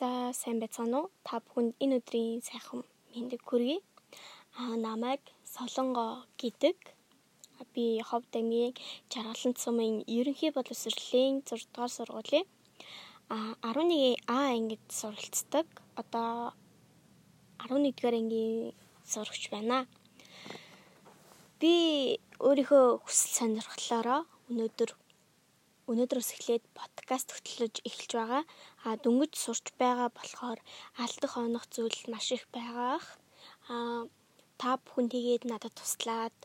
За сайн байцгаана уу? Та бүхэнд энэ өдрийн сайхан мэндийг хүргэе. Аа намайг Солонго гэдэг. Би Ховд аймгийн Жаргалан цумын ерөнхий боловсролын 6 дугаар сургуулийн аа 11А ангид суралцдаг. Одоо 11 дугаар ангийн сурагч байна. Би өөрийнхөө хүсэл сонирхлоороо өнөөдөр өнөөдрөөс эхлээд подкаст хөтлөж эхэлж байгаа. А дөнгөж сурч байгаа болохоор алдах онох зүйл маш их байгаах. А та бүхэн тэгээд надад туслаад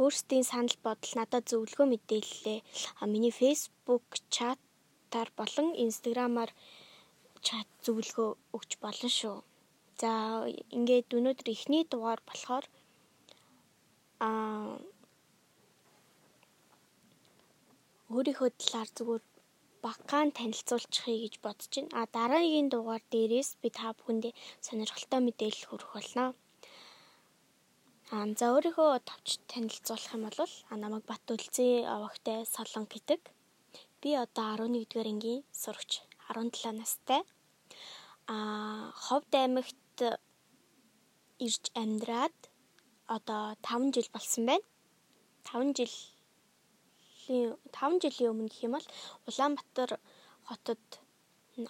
өөрсдийн санал бодол надад зөвлөгөө мэдээллээ. А миний Facebook чатаар болон Instagram-аар чат зөвлөгөө өгч болно шүү. За ингээд өнөөдөр эхний дугаар болохоор аа өөрийнхөө талаар зүгээр багаан танилцуулчихъя гэж бодож байна. А дараагийн дугаар дээрээс би та бүхэндээ сонирхолтой мэдээлэл хүргэх болно. Аа за өөрийнхөө товч танилцуулах юм бол а намайг Батүлзээ авахтай Солон гэдэг. Би одоо 11 дугаар ангийн сурагч 17 настай. Аа Ховд аймагт ирж амьдраад одоо 5 жил болсон байна. 5 жил жилийн 5 жилийн өмнө гэх юм бол Улаанбаатар хотод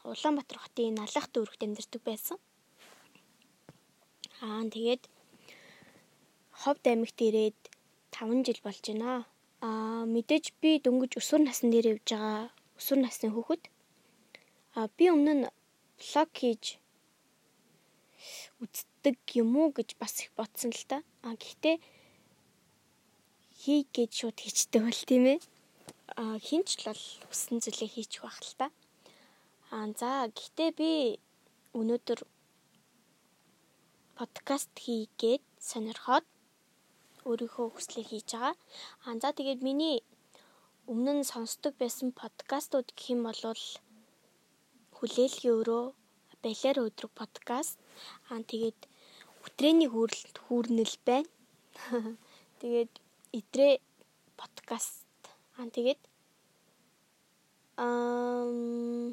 Улаанбаатар хотын налах дүүрэгт амьдардаг байсан. Аа тэгээд Ховд аймагт ирээд 5 жил болж байна. Аа мэдээж би дөнгөж өсвөр насны дээр явж байгаа өсвөр насны хүүхэд. Аа би өмнө нь блог хийж үздэг юм уу гэж бас их бодсон л та. Аа гэхдээ хий гэж шууд хийчдэг бол тийм ээ. Хинч л хүссэн зүйлээ хийчих байх л та. А за гэхдээ би өнөөдөр подкаст хийгээд сонирхоод өөрийнхөө хүслээ хийж байгаа. А за тэгээд миний өмнө нь сонсдог байсан подкастууд гэх юм бол хүлээлгийн өрөө балиар өдрөг подкаст. Аа тэгээд өтрээний хүүрлэлт хүүрнэл байна. Тэгээд идрээ подкаст аа тэгээд ам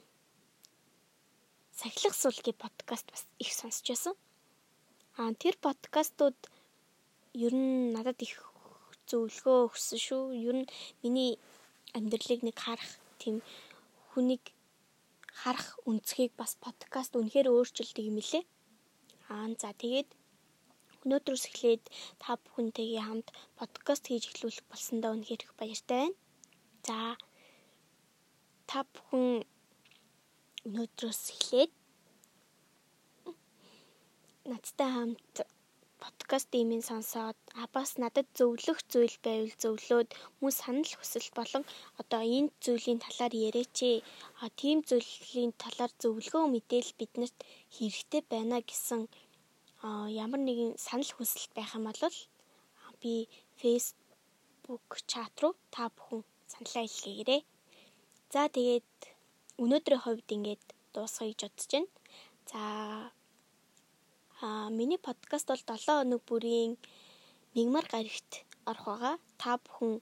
сахилах суулгийн подкаст бас их сонсч байсан. Аа тэр подкастууд ер нь надад их зөвлөгөө өгсөн шүү. Ер нь миний амьдралыг нэг харах тийм хүнийг харах өнцгийг бас подкаст үнэхээр өөрчилдөг юм лээ. Аа за тэгээд Өнөөдрөөс эхлээд та бүхэнтэйгээ хамт подкаст хийж эхлүүлэх болсондоо үнэхээр их баяртай байна. За та бүхэн өнөөдрөөс эхлээд надтай хамт подкаст имийн сонсоод а бас надад зөвлөх зүйл байвал зөвлөөд мөн санал хүсэл болон одоо энэ зүйлийн талаар яриач ээ. А тийм зүйлийн талаар зөвлөгөө мэдээл биднэрт хэрэгтэй байна гэсэн ямар нэгэн санал хүсэлт байх юм бол би Facebook чат руу та бүхэн саналаа илгээгээрэй. За тэгээд өнөөдрийн хувьд ингээд дуусгая гэж бодож байна. За аа миний подкаст бол 7 өнөг бүрийн мигмар гарагт орох байгаа. Та бүхэн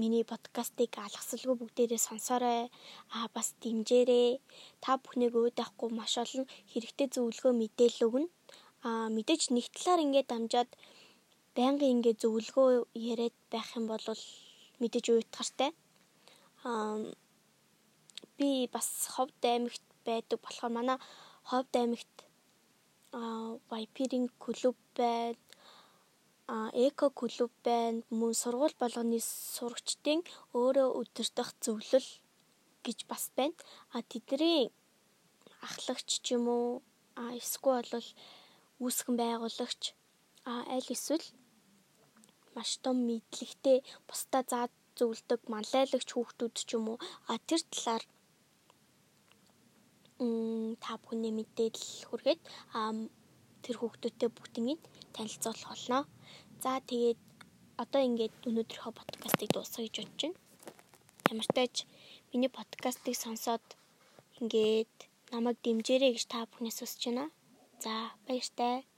миний подкастыг алгасалгүй бүгдээрээ сонсоорой. Аа бас дэмжээрэй. Та бүхнийг өөдөөхгүй маш олон хэрэгтэй зөвлөгөө мэдээлэл өгнө. Аа мэдээж нэг талаар ингээд дамжаад байнгын ингээд зөвлөгөө яриад байх юм бол мэдээж уйтгартай. Аа би бас Ховд аймагт байдаг болохоор манай Ховд аймагт аа Вайпиринг клуб байна эко клуб байна. Мөн сургууль болгоны сурагчдын өөрөө өдөртөх зөвлөл гэж бас байна. А тэдний ахлагч ч юм уу а эсвэл бол үүсгэн байгуулагч а аль эсвэл маш том мэдлэгтэй бусдаа заад зөвлөдөг манлайлагч хүүхдүүд ч юм уу а тэр талаар та бүхний мэдээлэл хүргээд тэр хүүхдүүдтэй бүгднийг танилцуулах болно. За тэгээд одоо ингээд өнөөдрийнхөө подкастыг дуусгая гэж бодож байна. Ямар ч тач миний подкастыг сонсоод ингээд намайг дэмжээрэй гэж та бүхнээс хүсэж байна. За баяртай.